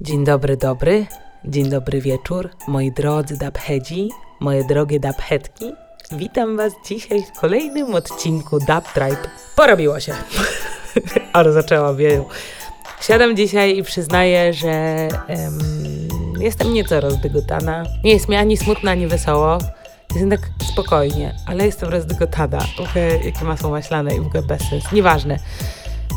Dzień dobry, dobry. Dzień dobry wieczór, moi drodzy dabhedzi, moje drogie dabhetki. Witam was dzisiaj w kolejnym odcinku Dub Tribe. Porobiło się. Ale zaczęła wieją. Siadam dzisiaj i przyznaję, że em, jestem nieco rozdygotana. Nie jest mi ani smutna, ani wesoło. Jestem tak spokojnie, ale jestem rozdygotana. Trochę jakie masło maślane i w ogóle bez sens. Nieważne.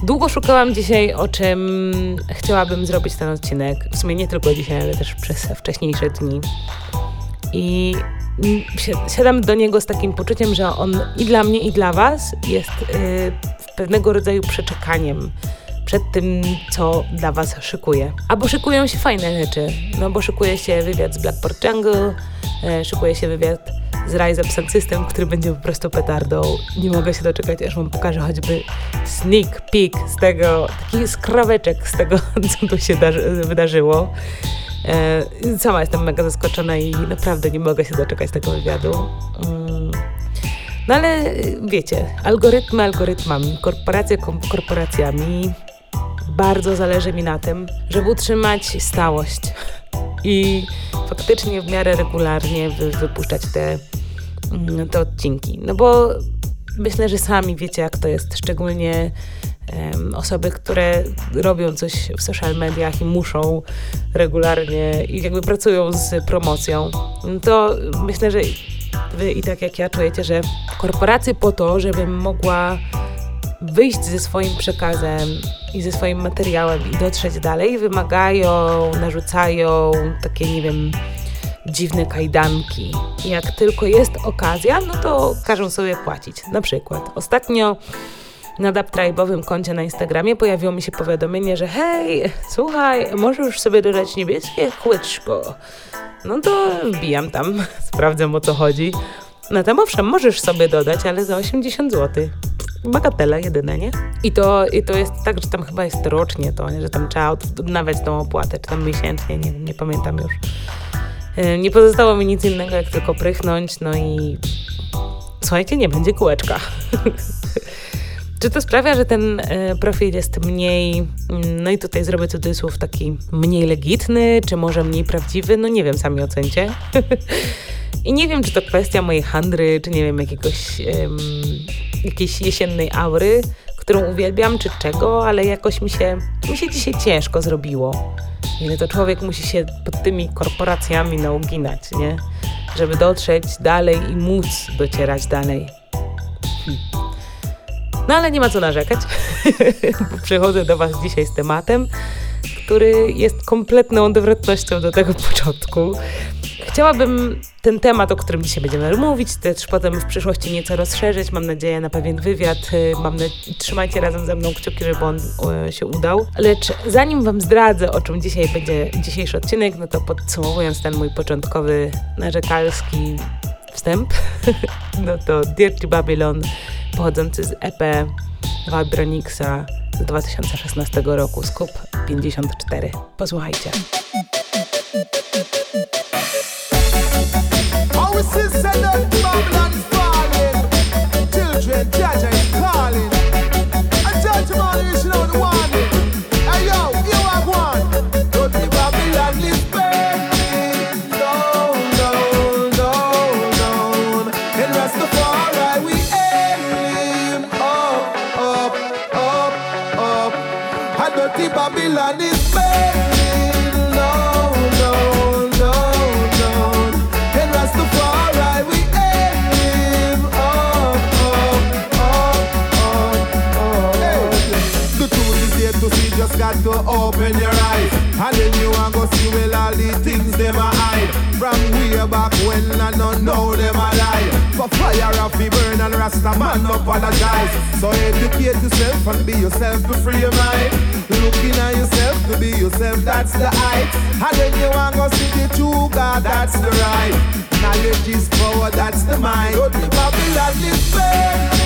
Długo szukałam dzisiaj, o czym chciałabym zrobić ten odcinek. W sumie nie tylko dzisiaj, ale też przez wcześniejsze dni. I siadam do niego z takim poczuciem, że on i dla mnie, i dla Was jest yy, pewnego rodzaju przeczekaniem przed tym, co dla Was szykuje. Albo szykują się fajne rzeczy, no bo szykuje się wywiad z Blackport Jungle, yy, szykuje się wywiad z Rise Up System, który będzie po prostu petardą. Nie mogę się doczekać, aż wam pokażę choćby sneak peek z tego, taki skraweczek z tego, co tu się wydarzyło. E, sama jestem mega zaskoczona i naprawdę nie mogę się doczekać tego wywiadu. Mm. No ale wiecie, algorytmy algorytmami, korporacje korporacjami. Bardzo zależy mi na tym, żeby utrzymać stałość i faktycznie w miarę regularnie wy, wypuszczać te, mm, te odcinki. No bo myślę, że sami wiecie, jak to jest, szczególnie um, osoby, które robią coś w social mediach i muszą regularnie i jakby pracują z promocją. To myślę, że wy i tak jak ja czujecie, że korporacje po to, żebym mogła wyjść ze swoim przekazem i ze swoim materiałem i dotrzeć dalej, wymagają, narzucają takie, nie wiem, dziwne kajdanki. Jak tylko jest okazja, no to każą sobie płacić. Na przykład ostatnio na DubTribe'owym koncie na Instagramie pojawiło mi się powiadomienie, że hej, słuchaj, możesz sobie dodać niebieskie kłyczko. No to wbijam tam, sprawdzam o co chodzi. No tam owszem, możesz sobie dodać, ale za 80 zł bagatela jedyne, nie? I to, I to jest tak, że tam chyba jest rocznie to, nie? że tam trzeba odnawiać tą opłatę, czy tam miesięcznie, nie nie pamiętam już. E, nie pozostało mi nic innego, jak tylko prychnąć, no i słuchajcie, nie będzie kółeczka. Czy to sprawia, że ten e, profil jest mniej, mm, no i tutaj zrobię cudzysłów, taki mniej legitny, czy może mniej prawdziwy? No nie wiem, sami ocencie. I nie wiem, czy to kwestia mojej handry, czy nie wiem, jakiegoś um, jakiejś jesiennej aury, którą uwielbiam, czy czego, ale jakoś mi się, mi się dzisiaj ciężko zrobiło. Ile to człowiek musi się pod tymi korporacjami nauginać, nie? Żeby dotrzeć dalej i móc docierać dalej. Hmm. No ale nie ma co narzekać, przychodzę do Was dzisiaj z tematem, który jest kompletną odwrotnością do tego początku. Chciałabym ten temat, o którym dzisiaj będziemy mówić, też potem w przyszłości nieco rozszerzyć. Mam nadzieję na pewien wywiad. Mam na... Trzymajcie razem ze mną kciuki, żeby on się udał. Lecz zanim Wam zdradzę, o czym dzisiaj będzie dzisiejszy odcinek, no to podsumowując ten mój początkowy narzekalski wstęp, no to Dirty Babylon pochodzący z EP Vibronixa z 2016 roku, Scoop 54. Posłuchajcie. Rasta man apologize. So educate yourself and be yourself to free your mind. Looking at yourself to be yourself, that's the height. And then you want to see the true God, that's the right. Knowledge is power, that's the mind. Babylon is burning.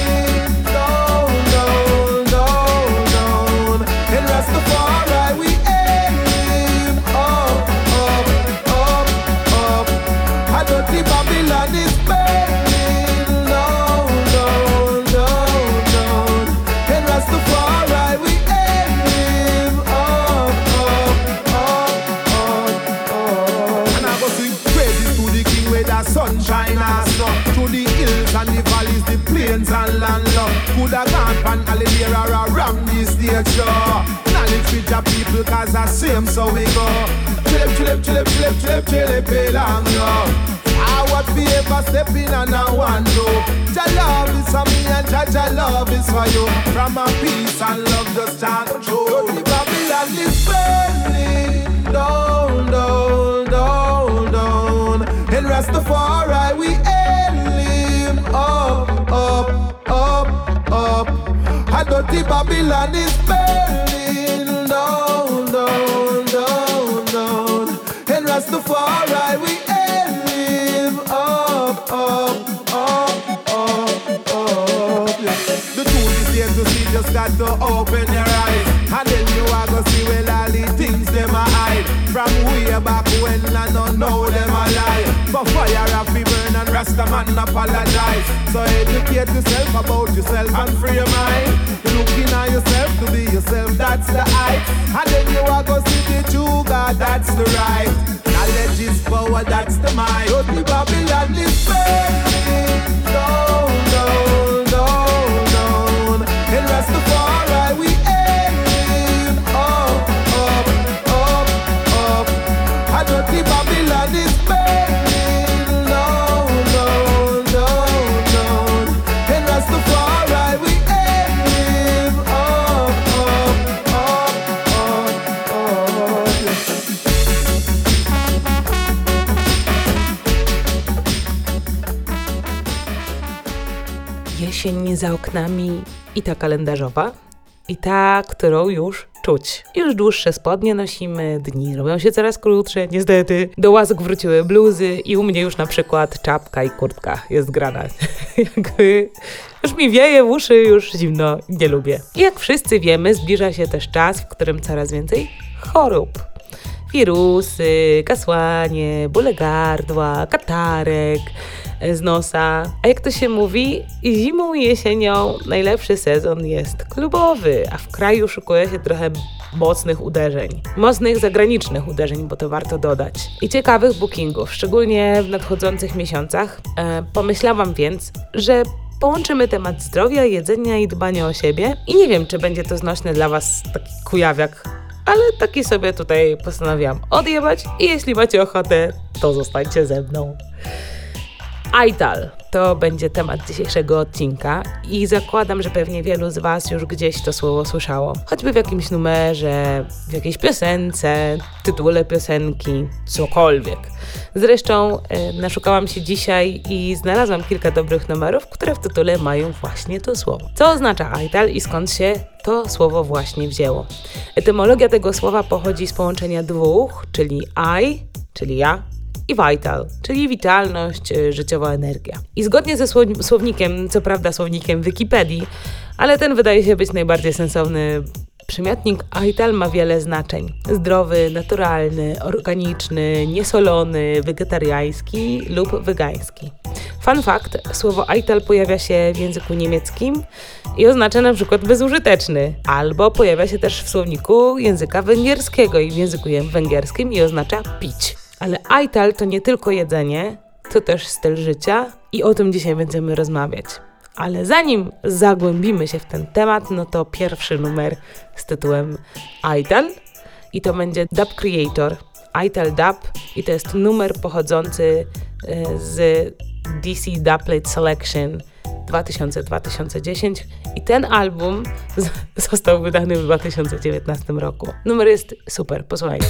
Pan holiday or around the stage show. Knowledge with your people cause I same so we go. Chillip, chillip, chillip, chillip, chillip, chillip, belong yo. I what we ever step in and I want to. Jah love is for me and Jah Jah love is for you. From a peace and love just chant true. The Babylon is burning down, down, down, down. In Rastafari we And dirty Babylon is burning down, down, down, down. In Rastafari we him up, up, up, up, up. The truth is here to see, just got to open your eyes. And then you are gonna see well all the things them a hide. From way back when I don't know them a lie. But fire burn and Rasta man apologize. So educate yourself about yourself and free your mind. Looking at yourself to be yourself, that's the height. And then you are gonna see the true God, that's the right. Knowledge is power, that's the mind. But the Babylon is burning down, down, Jesień za oknami i ta kalendarzowa, i ta, którą już czuć. Już dłuższe spodnie nosimy, dni robią się coraz krótsze, niestety. Do łask wróciły bluzy i u mnie już na przykład czapka i kurtka jest grana. Jakby już mi wieje w uszy, już zimno, nie lubię. I jak wszyscy wiemy, zbliża się też czas, w którym coraz więcej chorób wirusy, kasłanie, bóle gardła, katarek z nosa. A jak to się mówi, zimą i jesienią najlepszy sezon jest klubowy, a w kraju szykuje się trochę mocnych uderzeń. Mocnych zagranicznych uderzeń, bo to warto dodać. I ciekawych bookingów, szczególnie w nadchodzących miesiącach. E, pomyślałam więc, że połączymy temat zdrowia, jedzenia i dbania o siebie. I nie wiem, czy będzie to znośny dla Was taki kujawiak ale taki sobie tutaj postanowiłam odjebać i jeśli macie ochotę, to zostańcie ze mną. Aital to będzie temat dzisiejszego odcinka i zakładam, że pewnie wielu z Was już gdzieś to słowo słyszało. Choćby w jakimś numerze, w jakiejś piosence, tytule piosenki, cokolwiek. Zresztą e, naszukałam się dzisiaj i znalazłam kilka dobrych numerów, które w tytule mają właśnie to słowo. Co oznacza Aital i skąd się to słowo właśnie wzięło? Etymologia tego słowa pochodzi z połączenia dwóch, czyli I, czyli ja, i vital, czyli witalność, y, życiowa energia. I zgodnie ze słow- słownikiem, co prawda słownikiem Wikipedii, ale ten wydaje się być najbardziej sensowny. Przymiotnik vital ma wiele znaczeń. Zdrowy, naturalny, organiczny, niesolony, wegetariański lub wegański. Fun fact, słowo Aital pojawia się w języku niemieckim i oznacza na przykład bezużyteczny, albo pojawia się też w słowniku języka węgierskiego i w języku węgierskim i oznacza pić. Ale Aital to nie tylko jedzenie, to też styl życia i o tym dzisiaj będziemy rozmawiać. Ale zanim zagłębimy się w ten temat, no to pierwszy numer z tytułem Aital i to będzie Dub Creator, Aital Dub i to jest numer pochodzący e, z DC Dubplate Selection 2000-2010 i ten album został wydany w 2019 roku. Numer jest super, posłuchajcie.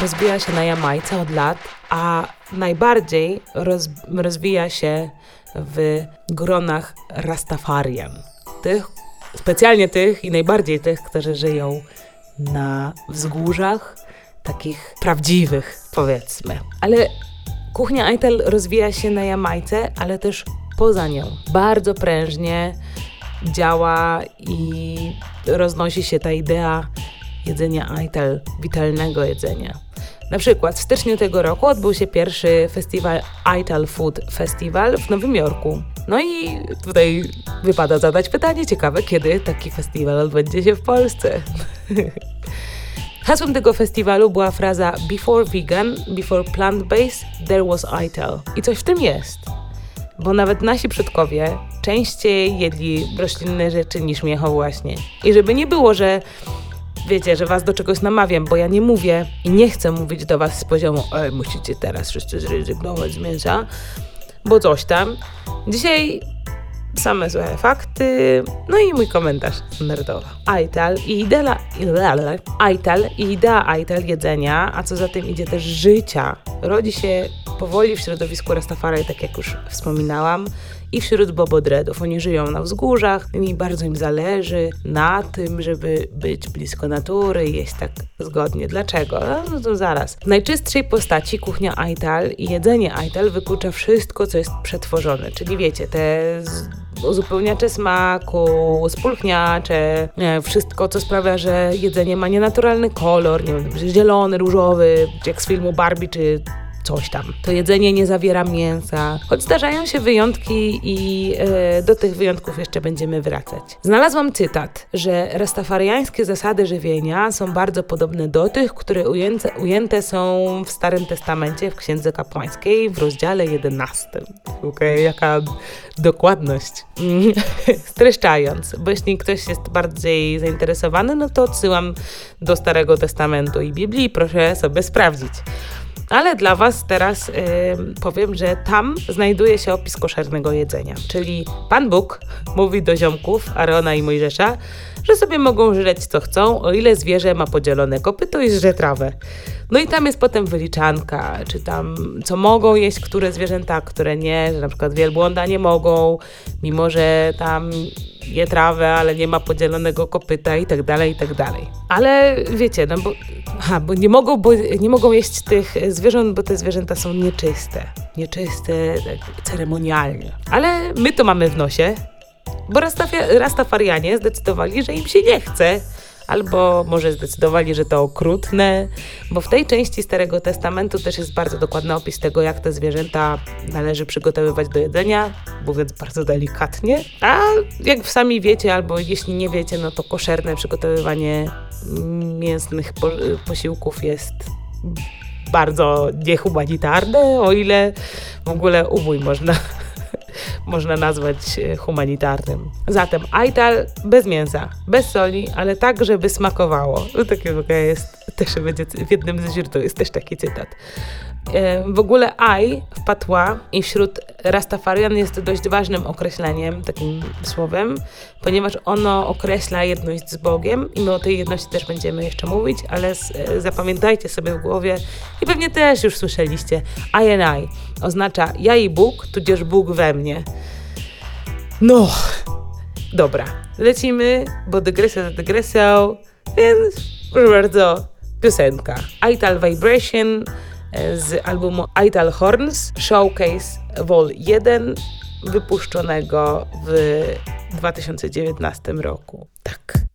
Rozwija się na Jamajce od lat, a najbardziej roz, rozwija się w gronach Rastafarian. Tych, specjalnie tych i najbardziej tych, którzy żyją na wzgórzach, takich prawdziwych, powiedzmy. Ale kuchnia Ital rozwija się na Jamajce, ale też poza nią. Bardzo prężnie działa i roznosi się ta idea jedzenia Ital, witalnego jedzenia. Na przykład w styczniu tego roku odbył się pierwszy festiwal Ital Food Festival w Nowym Jorku. No i tutaj wypada zadać pytanie ciekawe, kiedy taki festiwal odbędzie się w Polsce. Hasłem tego festiwalu była fraza Before vegan, before plant-based, there was Ital. I coś w tym jest. Bo nawet nasi przodkowie częściej jedli roślinne rzeczy niż mięcho właśnie. I żeby nie było, że wiecie, że was do czegoś namawiam, bo ja nie mówię i nie chcę mówić do was z poziomu ej, musicie teraz wszyscy zrezygnować z mięsa, bo coś tam. Dzisiaj same złe fakty, no i mój komentarz nerdowa. Aital i idea, Aital i idea Aital jedzenia, a co za tym idzie też życia, rodzi się powoli w środowisku Rastafari, tak jak już wspominałam, i wśród bobodredów. Oni żyją na wzgórzach i bardzo im zależy na tym, żeby być blisko natury i jeść tak zgodnie. Dlaczego? No to zaraz. W najczystszej postaci kuchnia Aital i jedzenie Aital wyklucza wszystko, co jest przetworzone. Czyli wiecie, te uzupełniacze smaku, spulchniacze, nie, wszystko, co sprawia, że jedzenie ma nienaturalny kolor, nie wiem, zielony, różowy, jak z filmu Barbie, czy coś tam. To jedzenie nie zawiera mięsa, choć zdarzają się wyjątki i e, do tych wyjątków jeszcze będziemy wracać. Znalazłam cytat, że rastafariańskie zasady żywienia są bardzo podobne do tych, które ujęte, ujęte są w Starym Testamencie w Księdze Kapłańskiej w rozdziale 11. Okej, okay, jaka dokładność. Streszczając, bo jeśli ktoś jest bardziej zainteresowany, no to odsyłam do Starego Testamentu i Biblii, proszę sobie sprawdzić. Ale dla Was teraz powiem, że tam znajduje się opis koszernego jedzenia. Czyli Pan Bóg mówi do ziomków Arona i Mojżesza, że sobie mogą żreć co chcą, o ile zwierzę ma podzielone kopyto i żre trawę. No i tam jest potem wyliczanka, czy tam co mogą jeść które zwierzęta, które nie, że na przykład wielbłąda nie mogą, mimo że tam je trawę, ale nie ma podzielonego kopyta i tak dalej, i tak dalej. Ale wiecie, no bo, aha, bo, nie mogą, bo nie mogą jeść tych zwierząt, bo te zwierzęta są nieczyste. Nieczyste tak, ceremonialnie. Ale my to mamy w nosie, bo Rastafarianie zdecydowali, że im się nie chce albo może zdecydowali, że to okrutne, bo w tej części Starego Testamentu też jest bardzo dokładny opis tego, jak te zwierzęta należy przygotowywać do jedzenia, mówiąc bardzo delikatnie. A jak sami wiecie, albo jeśli nie wiecie, no to koszerne przygotowywanie mięsnych posiłków jest bardzo niehumanitarne, o ile w ogóle ubój można można nazwać e, humanitarnym. Zatem Aital bez mięsa, bez soli, ale tak, żeby smakowało. Takie jest, też będzie w jednym z źródeł jest też taki cytat. E, w ogóle aj w patła i wśród Rastafarian jest dość ważnym określeniem, takim słowem, ponieważ ono określa jedność z Bogiem i my o tej jedności też będziemy jeszcze mówić, ale e, zapamiętajcie sobie w głowie i pewnie też już słyszeliście, I and I oznacza ja i Bóg, tudzież Bóg we mnie. No, dobra, lecimy, bo dygresja za dygresją, więc proszę bardzo, piosenka. Ital Vibration z albumu Ital Horns Showcase Vol 1 wypuszczonego w 2019 roku. Tak.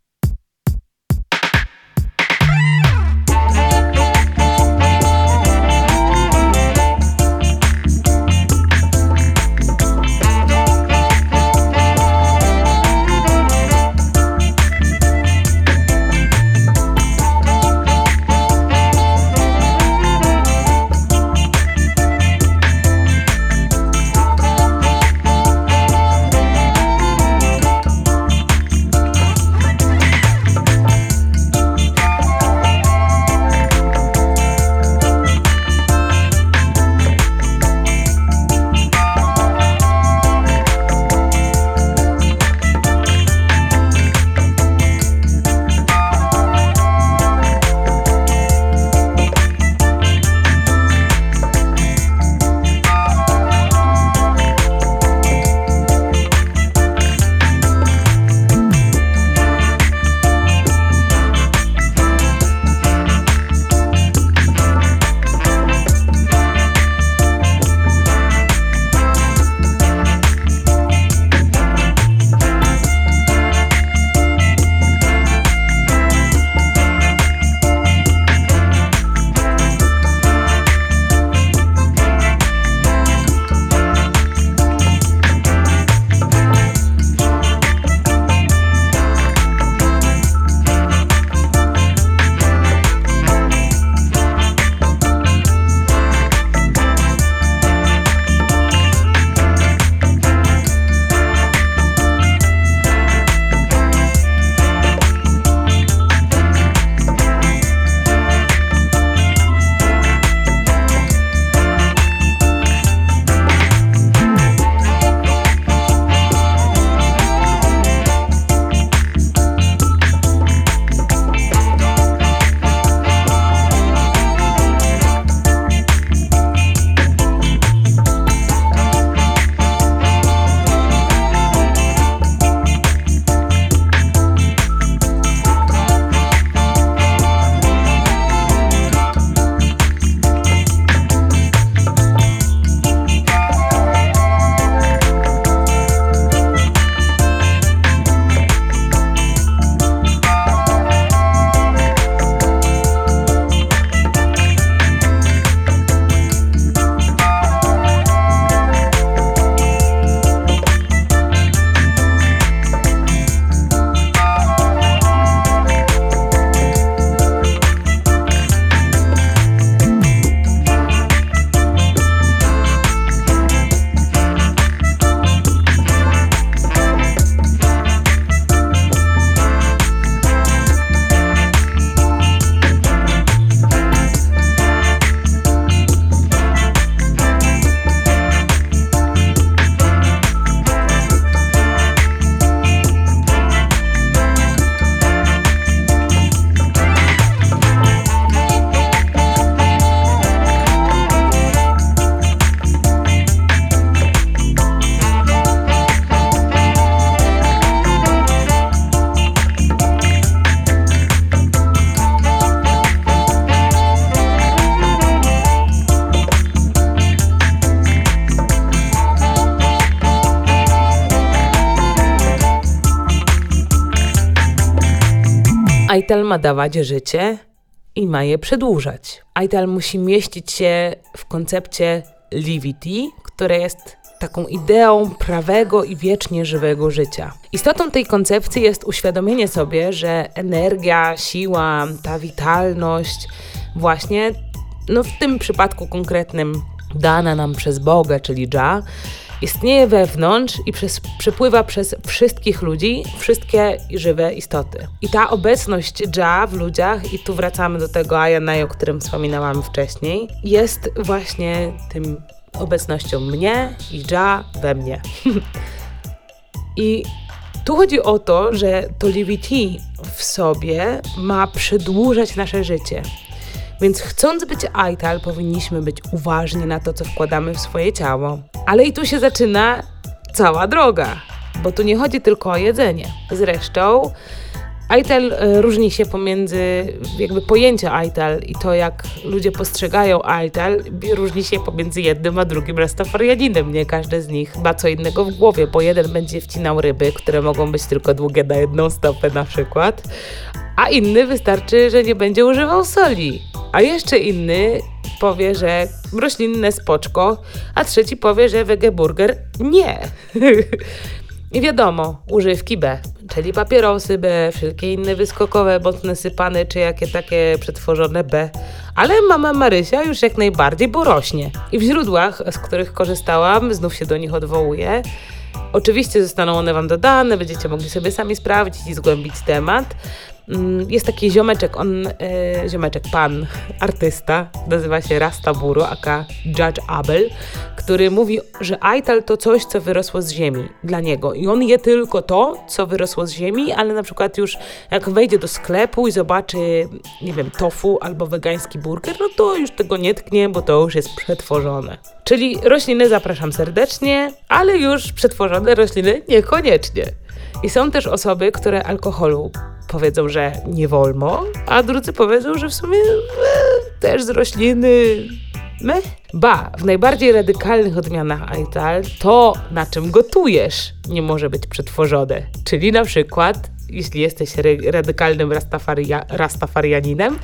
ITAL ma dawać życie i ma je przedłużać. ITAL musi mieścić się w koncepcie Livity, które jest taką ideą prawego i wiecznie żywego życia. Istotą tej koncepcji jest uświadomienie sobie, że energia, siła, ta witalność, właśnie, no w tym przypadku konkretnym, dana nam przez Boga, czyli Jah, istnieje wewnątrz i przez, przepływa przez wszystkich ludzi, wszystkie żywe istoty. I ta obecność Jah w ludziach, i tu wracamy do tego Ayanai, o którym wspominałam wcześniej, jest właśnie tym obecnością mnie i Jah we mnie. I tu chodzi o to, że to Livity w sobie ma przedłużać nasze życie. Więc chcąc być Aital, powinniśmy być uważni na to, co wkładamy w swoje ciało. Ale i tu się zaczyna cała droga, bo tu nie chodzi tylko o jedzenie. Zresztą Aital e, różni się pomiędzy, jakby pojęcie Aital i to, jak ludzie postrzegają Aital, różni się pomiędzy jednym a drugim rastafarianinem. Nie każdy z nich ma co innego w głowie, bo jeden będzie wcinał ryby, które mogą być tylko długie na jedną stopę na przykład, a inny wystarczy, że nie będzie używał soli. A jeszcze inny powie, że roślinne spoczko, a trzeci powie, że wegeburger nie. I wiadomo, używki B, czyli papierosy B, wszelkie inne wyskokowe, mocne sypane, czy jakie takie przetworzone B. Ale mama Marysia już jak najbardziej, bo rośnie. I w źródłach, z których korzystałam, znów się do nich odwołuję, Oczywiście zostaną one Wam dodane, będziecie mogli sobie sami sprawdzić i zgłębić temat. Mm, jest taki ziomeczek, on, e, ziomeczek, pan, artysta, nazywa się Rasta Buru, aka Judge Abel, który mówi, że Aital to coś, co wyrosło z ziemi dla niego. I on je tylko to, co wyrosło z ziemi, ale na przykład już jak wejdzie do sklepu i zobaczy, nie wiem, tofu albo wegański burger, no to już tego nie tknie, bo to już jest przetworzone. Czyli rośliny zapraszam serdecznie, ale już przetworzone rośliny niekoniecznie. I są też osoby, które alkoholu powiedzą, że nie wolno, a drudzy powiedzą, że w sumie e, też z rośliny my. Ba, w najbardziej radykalnych odmianach Aital to, na czym gotujesz, nie może być przetworzone. Czyli na przykład, jeśli jesteś radykalnym rastafaria, rastafarianinem,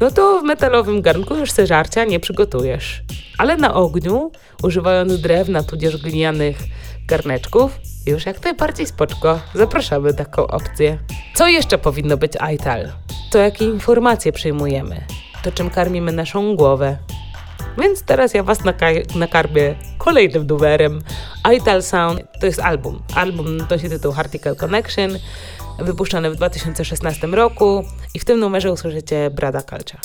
no to w metalowym garnku już se żarcia nie przygotujesz. Ale na ogniu, używając drewna tudzież glinianych garneczków, już jak najbardziej spoczko. Zapraszamy taką opcję. Co jeszcze powinno być iTal? To jakie informacje przyjmujemy? To czym karmimy naszą głowę? Więc teraz ja was nakarmię kolejnym numerem. iTal Sound to jest album. Album nosi tytuł Article Connection, wypuszczony w 2016 roku i w tym numerze usłyszycie Brada Kalcia.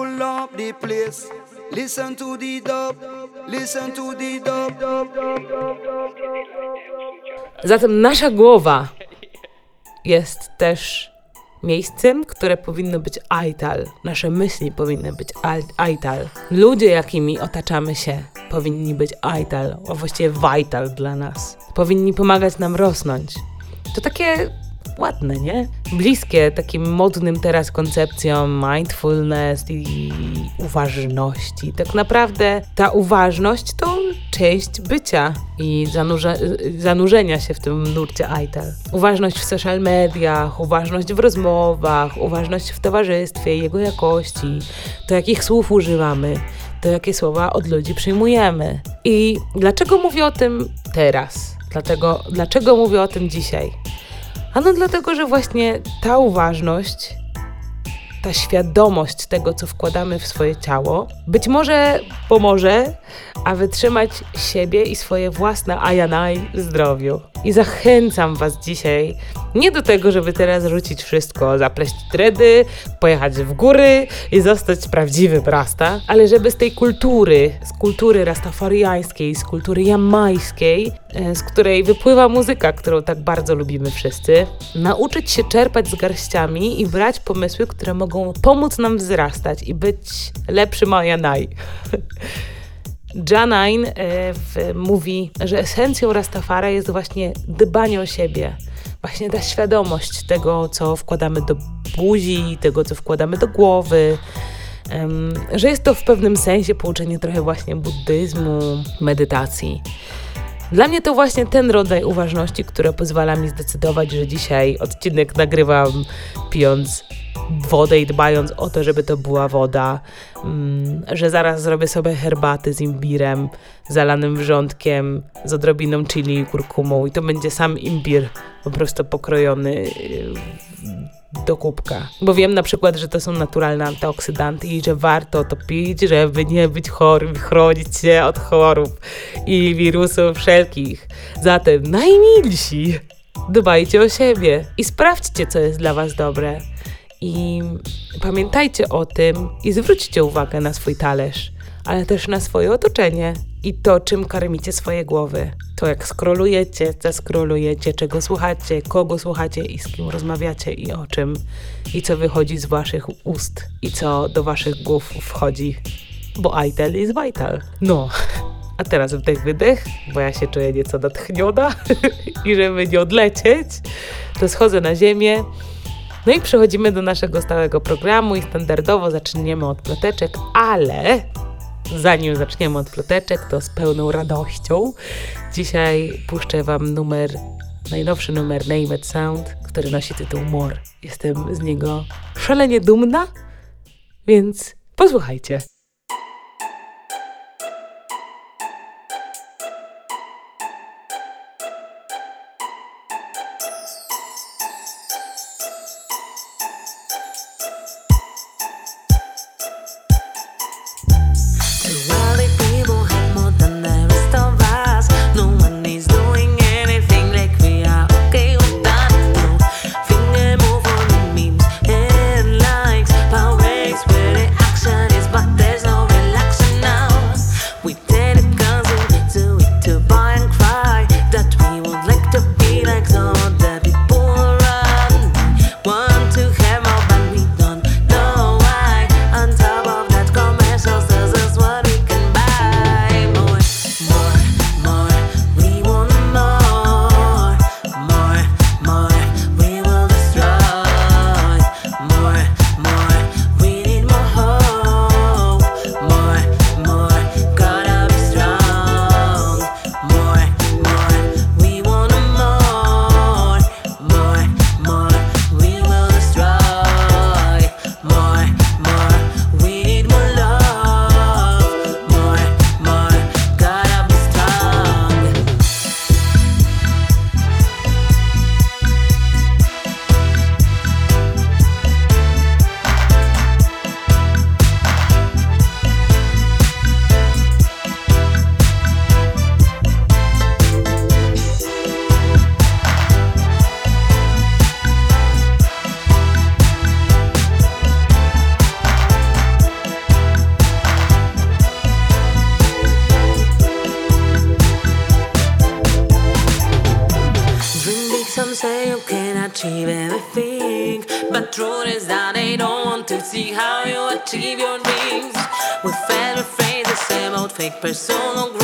Full up the place. Listen to the dub, listen to the dub. Zatem nasza głowa jest też miejscem, które powinno być aital. Nasze myśli powinny być al- aital. Ludzie, jakimi otaczamy się, powinni być aital, a właściwie vital dla nas. Powinni pomagać nam rosnąć. To takie ładne, nie? Bliskie takim modnym teraz koncepcjom mindfulness i uważności. Tak naprawdę ta uważność to część bycia i zanurza- zanurzenia się w tym nurcie aital. Uważność w social mediach, uważność w rozmowach, uważność w towarzystwie, jego jakości, to jakich słów używamy, to jakie słowa od ludzi przyjmujemy. I dlaczego mówię o tym teraz? Dlatego, dlaczego mówię o tym dzisiaj? Ano dlatego, że właśnie ta uważność, ta świadomość tego, co wkładamy w swoje ciało, być może pomoże, a wytrzymać siebie i swoje własne ajanaj zdrowiu. I zachęcam Was dzisiaj nie do tego, żeby teraz rzucić wszystko, zapleść dredy, pojechać w góry i zostać prawdziwym rasta, ale żeby z tej kultury, z kultury rastafariańskiej, z kultury jamajskiej, z której wypływa muzyka, którą tak bardzo lubimy wszyscy, nauczyć się czerpać z garściami i brać pomysły, które mogą pomóc nam wzrastać i być lepszym ajanaj. Janine e, w, mówi, że esencją Rastafara jest właśnie dbanie o siebie. Właśnie ta świadomość tego, co wkładamy do buzi, tego, co wkładamy do głowy. Że jest to w pewnym sensie połączenie trochę właśnie buddyzmu, medytacji. Dla mnie to właśnie ten rodzaj uważności, który pozwala mi zdecydować, że dzisiaj odcinek nagrywam pijąc wodę i dbając o to, żeby to była woda, mm, że zaraz zrobię sobie herbaty z imbirem, zalanym wrzątkiem, z odrobiną chili i kurkumą i to będzie sam imbir po prostu pokrojony yy, do kubka. Bo wiem na przykład, że to są naturalne antyoksydanty i że warto to pić, żeby nie być chorym, chronić się od chorób i wirusów wszelkich. Zatem najmilsi, dbajcie o siebie i sprawdźcie, co jest dla was dobre. I pamiętajcie o tym i zwróćcie uwagę na swój talerz, ale też na swoje otoczenie i to, czym karmicie swoje głowy. To, jak skrolujecie, co skrolujecie, czego słuchacie, kogo słuchacie i z kim rozmawiacie i o czym, i co wychodzi z waszych ust i co do waszych głów wchodzi. Bo itel is vital. No. A teraz wdech, wydech, bo ja się czuję nieco natchniona i żeby nie odlecieć, to schodzę na ziemię, no i przechodzimy do naszego stałego programu i standardowo zaczniemy od ploteczek, ale zanim zaczniemy od ploteczek, to z pełną radością dzisiaj puszczę Wam numer, najnowszy numer Name It Sound, który nosi tytuł More. Jestem z niego szalenie dumna, więc posłuchajcie. Truth is that they don't want to see how you achieve your dreams. With fell afraid to say about fake personal growth,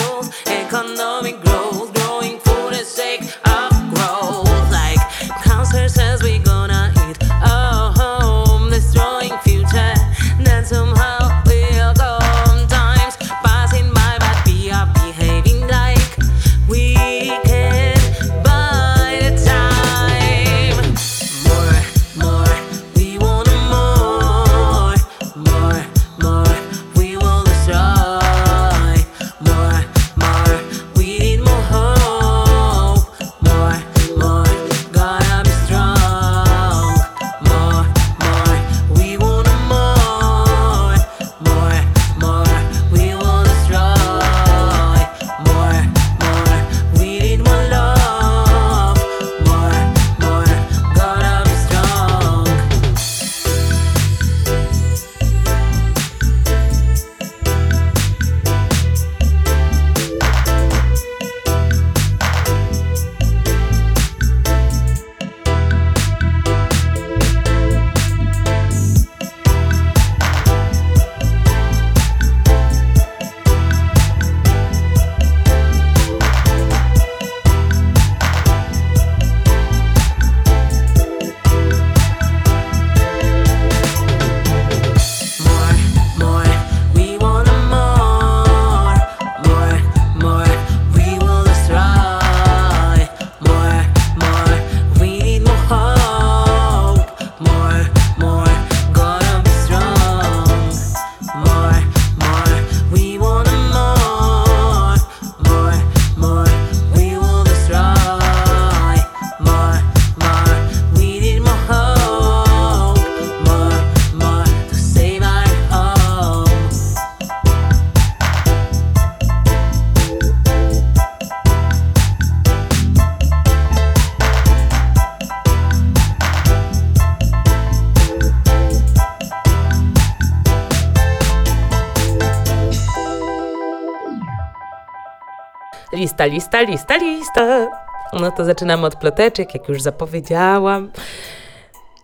Lista, lista, lista, lista. No to zaczynamy od ploteczek, jak już zapowiedziałam.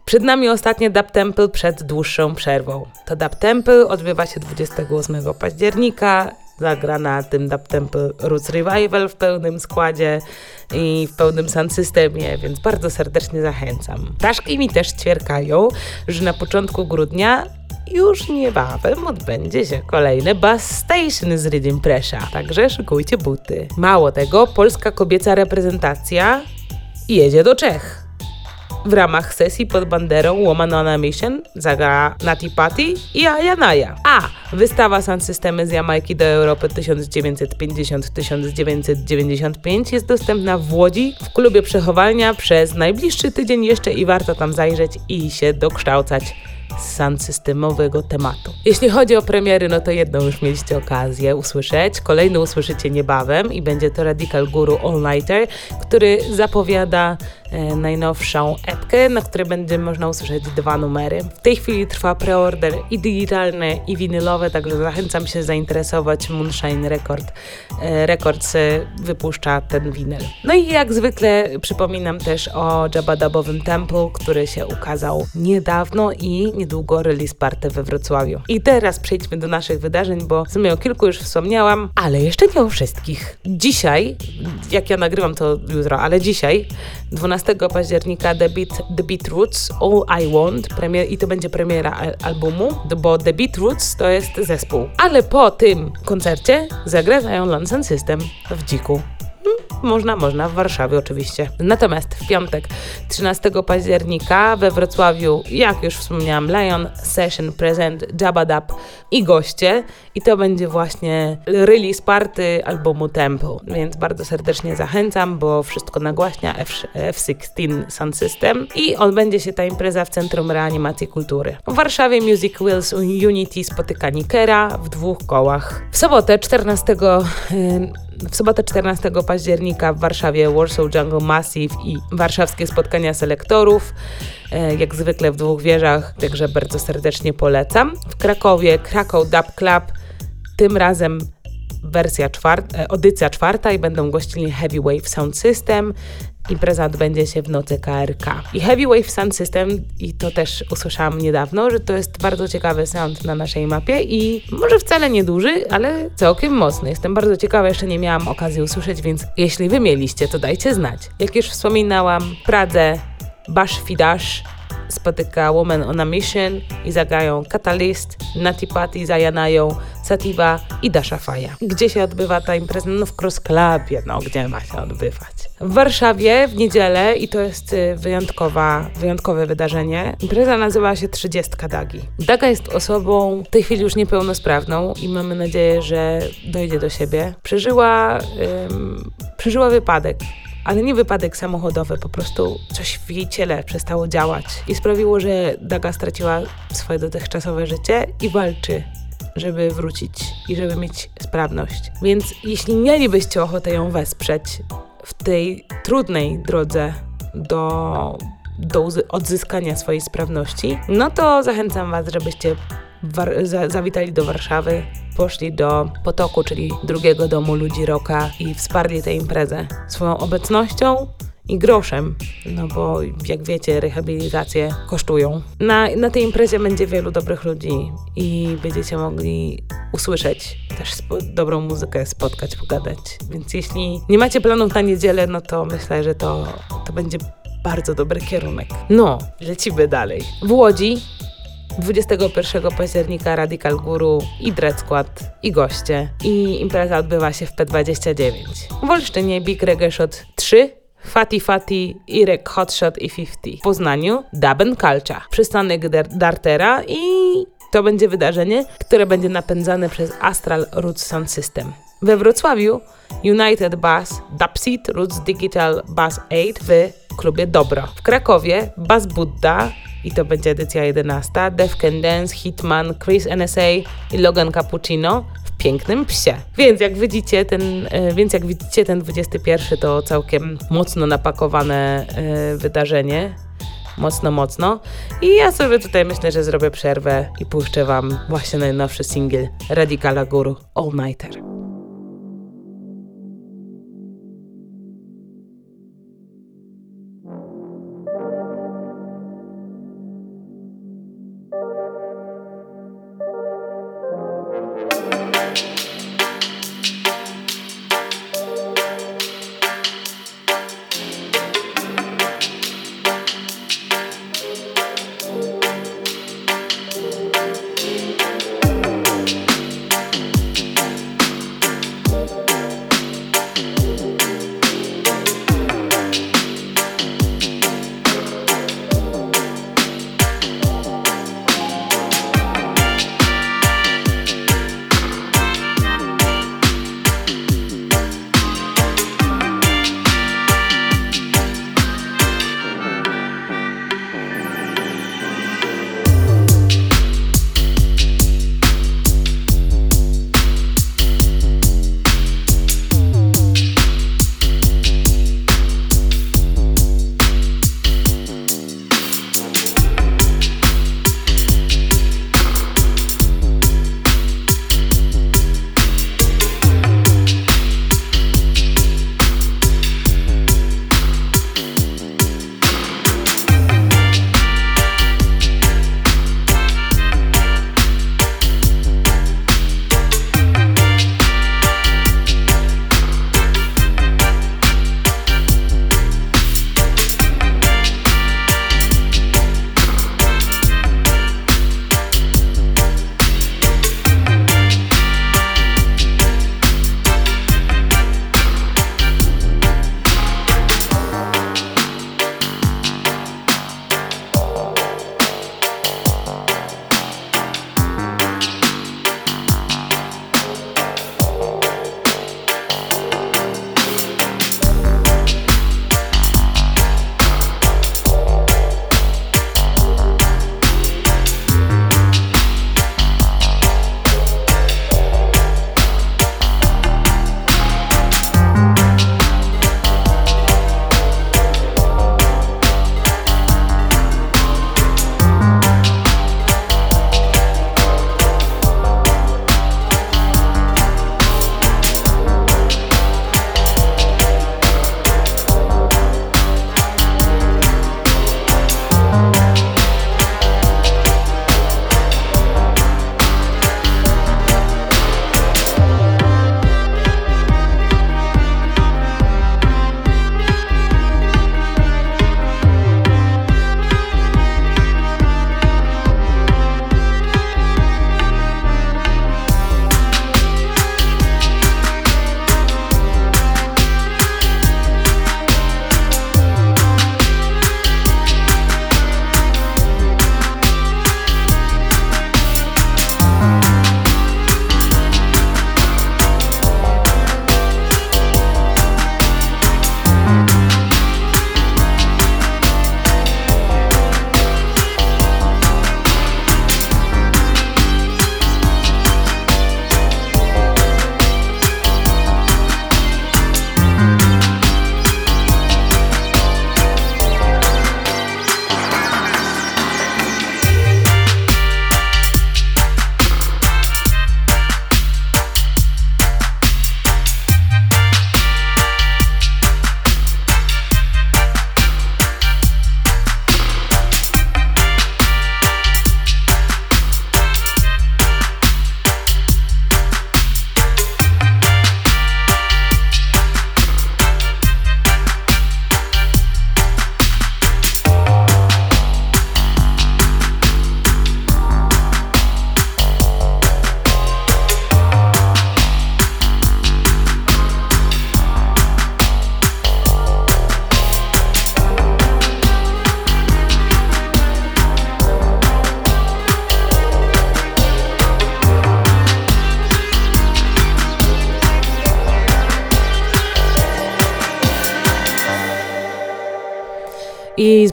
Przed nami ostatnie Dub Temple przed dłuższą przerwą. To Dub Temple odbywa się 28 października. Zagra na tym Dub Temple Roots Revival w pełnym składzie i w pełnym sound systemie, więc bardzo serdecznie zachęcam. Ptaszki mi też ćwierkają, że na początku grudnia już niebawem odbędzie się kolejne Bass Station z Rhythm Pressure, także szykujcie buty. Mało tego, polska kobieca reprezentacja jedzie do Czech. W ramach sesji pod banderą Woman on a Mission zagra Nati Patty i Aya Naya. A wystawa Sound Systemy z Jamajki do Europy 1950-1995 jest dostępna w Łodzi w klubie przechowalnia przez najbliższy tydzień jeszcze i warto tam zajrzeć i się dokształcać systemowego tematu. Jeśli chodzi o premiery, no to jedną już mieliście okazję usłyszeć, kolejną usłyszycie niebawem i będzie to Radical Guru All Nighter, który zapowiada najnowszą epkę, na której będzie można usłyszeć dwa numery. W tej chwili trwa preorder i digitalny, i winylowy, także zachęcam się zainteresować. Moonshine Record, e, Records e, wypuszcza ten winyl. No i jak zwykle przypominam też o Jabadabowym Temple, który się ukazał niedawno i niedługo release party we Wrocławiu. I teraz przejdźmy do naszych wydarzeń, bo w sumie o kilku już wspomniałam, ale jeszcze nie o wszystkich. Dzisiaj, jak ja nagrywam to jutro, ale dzisiaj 12 października The Beat, The Beat Roots All I Want premier, i to będzie premiera al- albumu, bo The Beat Roots to jest zespół. Ale po tym koncercie zagrają London System w Dziku. Można, można, w Warszawie oczywiście. Natomiast w piątek 13 października we Wrocławiu, jak już wspomniałam, Lion Session Present Jabba Dub i goście. I to będzie właśnie release party albumu Temple. Więc bardzo serdecznie zachęcam, bo wszystko nagłaśnia F- F16 Sound System i odbędzie się ta impreza w Centrum Reanimacji Kultury. W Warszawie Music Wheels Unity spotyka Nikera w dwóch kołach. W sobotę 14 ym, w sobotę 14 października w Warszawie Warsaw Jungle Massive i warszawskie spotkania selektorów, e, jak zwykle w dwóch wieżach, także bardzo serdecznie polecam. W Krakowie Krakow Dub Club, tym razem wersja czwarta, edycja czwarta i będą gościli Heavy Wave Sound System. Impreza odbędzie się w nocy KRK. I Heavy Wave Sound System, i to też usłyszałam niedawno, że to jest bardzo ciekawy sound na naszej mapie i może wcale nieduży, ale całkiem mocny. Jestem bardzo ciekawa, jeszcze nie miałam okazji usłyszeć, więc jeśli wy mieliście, to dajcie znać. Jak już wspominałam, Pradze Bash Fidash spotyka Woman on a Mission i zagają Catalyst, Nati Patti, Zajanają, Sativa i Dasha Faja. Gdzie się odbywa ta impreza? No w Cross Clubie, no gdzie ma się odbywać? W Warszawie w niedzielę i to jest y, wyjątkowa, wyjątkowe wydarzenie. Impreza nazywa się 30 Dagi. Daga jest osobą w tej chwili już niepełnosprawną i mamy nadzieję, że dojdzie do siebie. Przeżyła, ym, przeżyła wypadek ale nie wypadek samochodowy, po prostu coś w jej ciele przestało działać i sprawiło, że Daga straciła swoje dotychczasowe życie i walczy, żeby wrócić i żeby mieć sprawność. Więc jeśli mielibyście ochotę ją wesprzeć w tej trudnej drodze do, do odzyskania swojej sprawności, no to zachęcam Was, żebyście za zawitali do Warszawy, poszli do Potoku, czyli drugiego domu ludzi Roka i wsparli tę imprezę swoją obecnością i groszem, no bo jak wiecie, rehabilitacje kosztują. Na, na tej imprezie będzie wielu dobrych ludzi i będziecie mogli usłyszeć też dobrą muzykę, spotkać, pogadać. Więc jeśli nie macie planów na niedzielę, no to myślę, że to, to będzie bardzo dobry kierunek. No, lecimy dalej. W Łodzi 21 października Radical Guru i Dread Squad i goście. I impreza odbywa się w P29. W Olsztynie Big Reggae Shot 3 Fatty Fatty, Irek Hotshot i 50. W Poznaniu Dub Culture, przystanek Dartera i to będzie wydarzenie, które będzie napędzane przez Astral Roots Sound System. We Wrocławiu United Bass Dubseat Roots Digital Bass 8 w klubie Dobro. W Krakowie Bass Buddha i to będzie edycja 11. Def Can Dance, Hitman, Chris NSA i Logan Cappuccino w pięknym psie. Więc jak widzicie ten, e, więc jak widzicie ten 21 to całkiem mocno napakowane e, wydarzenie. Mocno, mocno. I ja sobie tutaj myślę, że zrobię przerwę i puszczę Wam właśnie najnowszy singiel Radicala Guru All Nighter.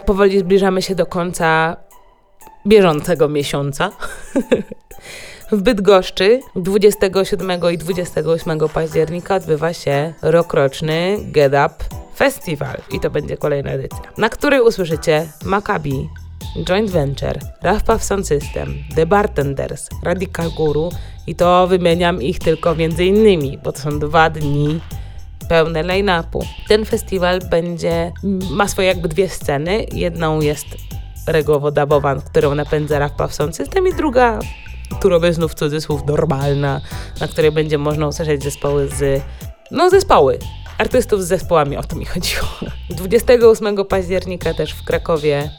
Powoli zbliżamy się do końca bieżącego miesiąca. W Bydgoszczy 27 i 28 października odbywa się rokroczny Get Up Festival i to będzie kolejna edycja, na której usłyszycie Maccabi, Joint Venture, Puff Sound System, The Bartenders, Radical Guru i to wymieniam ich tylko między innymi, bo to są dwa dni pełne line-upu. Ten festiwal będzie, ma swoje jakby dwie sceny. Jedną jest regowo-dabowa, którą napędza Puff Sound System i druga tu robię znów cudzysłów normalna, na której będzie można usłyszeć zespoły z, no zespoły, artystów z zespołami, o to mi chodziło. 28 października też w Krakowie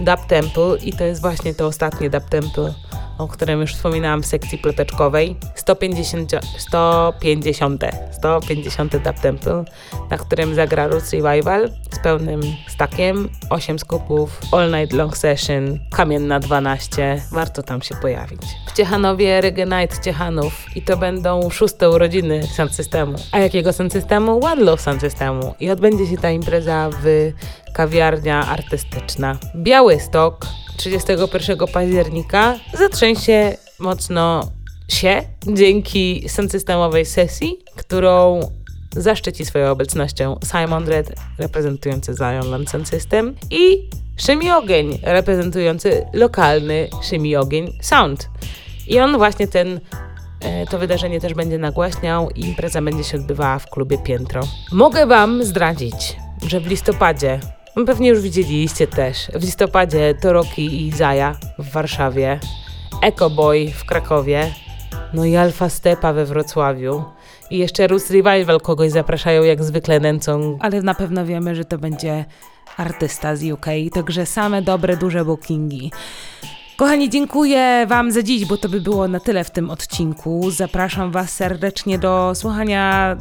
Dub Temple i to jest właśnie to ostatnie Dub Temple, o którym już wspominałam w sekcji ploteczkowej. 150, 150, 150 Dub Temple, na którym zagra Roots Revival z pełnym stakiem, 8 skupów, All Night Long Session, Kamienna 12, warto tam się pojawić. W Ciechanowie Reggae Night Ciechanów i to będą szóste urodziny Sound Systemu. A jakiego Sound Systemu? One Love Sound Systemu. I odbędzie się ta impreza w kawiarnia artystyczna. Białystok 31 października zatrzęsie mocno się dzięki systemowej sesji, którą zaszczyci swoją obecnością Simon Red reprezentujący Zion Land Sound System i Szymi Ogień reprezentujący lokalny Szymi Ogień Sound. I on właśnie ten e, to wydarzenie też będzie nagłaśniał i impreza będzie się odbywała w klubie Piętro. Mogę Wam zdradzić, że w listopadzie Pewnie już widzieliście też. W listopadzie Toroki i Izaja w Warszawie, Boy w Krakowie, no i Alfa Stepa we Wrocławiu. I jeszcze Rus Revival kogoś zapraszają jak zwykle nęcą, ale na pewno wiemy, że to będzie artysta z UK, także same dobre, duże bookingi. Kochani, dziękuję Wam za dziś, bo to by było na tyle w tym odcinku. Zapraszam Was serdecznie do słuchania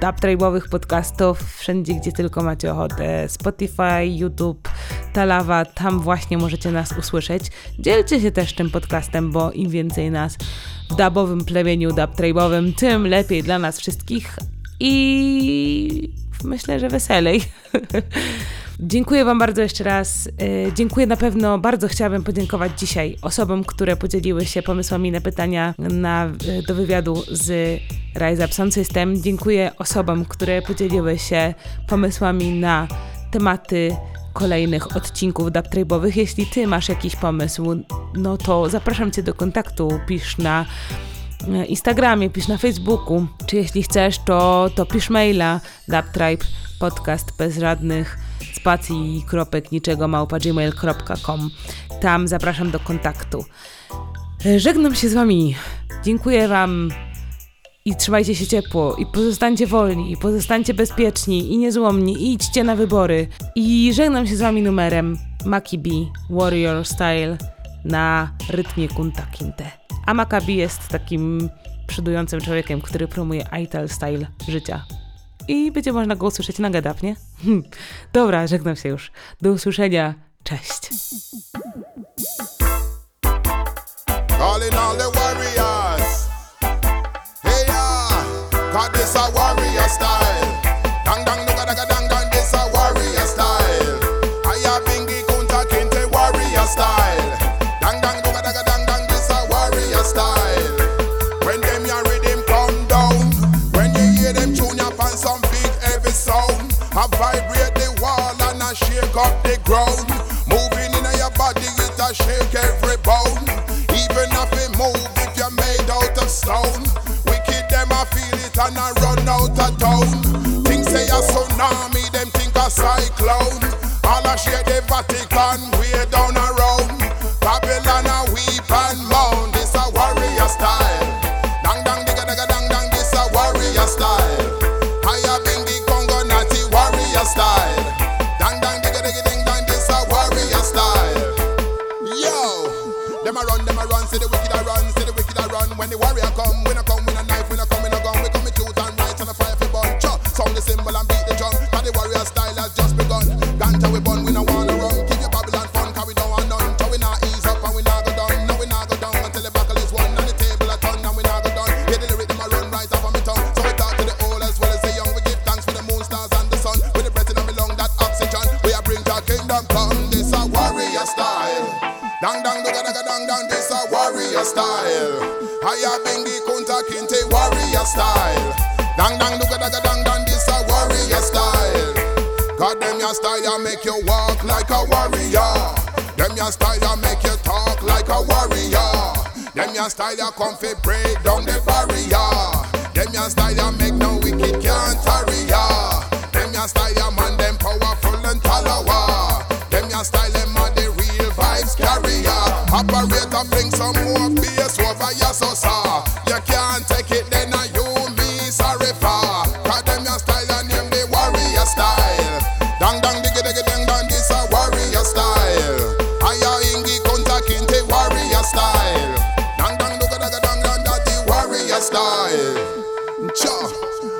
dubtrabowych podcastów wszędzie, gdzie tylko macie ochotę. Spotify, YouTube, Talawa, tam właśnie możecie nas usłyszeć. Dzielcie się też tym podcastem, bo im więcej nas w dubowym plemieniu dubtrabowym, tym lepiej dla nas wszystkich i myślę, że weselej. Dziękuję Wam bardzo jeszcze raz. E, dziękuję na pewno, bardzo chciałabym podziękować dzisiaj osobom, które podzieliły się pomysłami na pytania na, e, do wywiadu z Rise Up Sound System. Dziękuję osobom, które podzieliły się pomysłami na tematy kolejnych odcinków dubtrabowych. Jeśli Ty masz jakiś pomysł, no to zapraszam Cię do kontaktu. Pisz na e, Instagramie, pisz na Facebooku, czy jeśli chcesz, to, to pisz maila dubtribe podcast bez żadnych spacji kropek niczego małpa gmail.com. Tam zapraszam do kontaktu. Żegnam się z Wami. Dziękuję Wam i trzymajcie się ciepło i pozostańcie wolni i pozostańcie bezpieczni i niezłomni i idźcie na wybory. I żegnam się z Wami numerem Makibi Warrior Style na rytmie Kunta Kinte. A Makabi jest takim przodującym człowiekiem, który promuje Ital Style życia i będzie można go usłyszeć na gadap, nie? Dobra, żegnam się już. Do usłyszenia. Cześć. Calling all the warriors. Hey, yeah. God, this a warrior style. Up the ground. Moving in your body, it a shake every bone. Even if it move, if you're made out of stone. Wicked them I feel it and I run out of town. Things say a tsunami, them think a cyclone. All I share the Vatican, way come fi pray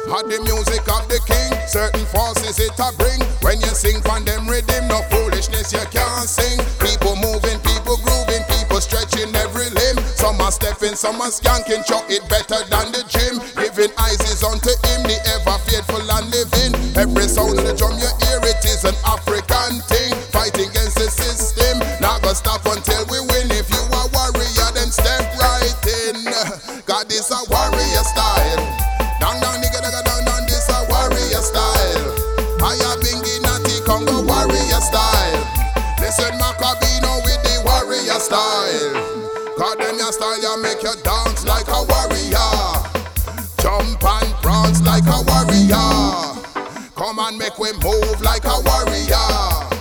Had the music of the king, certain forces it a bring. When you sing from them rhythm, no foolishness you can't sing. People moving, people grooving, people stretching every limb. Some are stepping, some are skanking, chuck it better than the gym. Giving eyes is unto him, the ever faithful and living. Every sound of the drum you hear, it is an them your style, you make you dance like a warrior. Jump and prance like a warrior. Come and make we move like a warrior.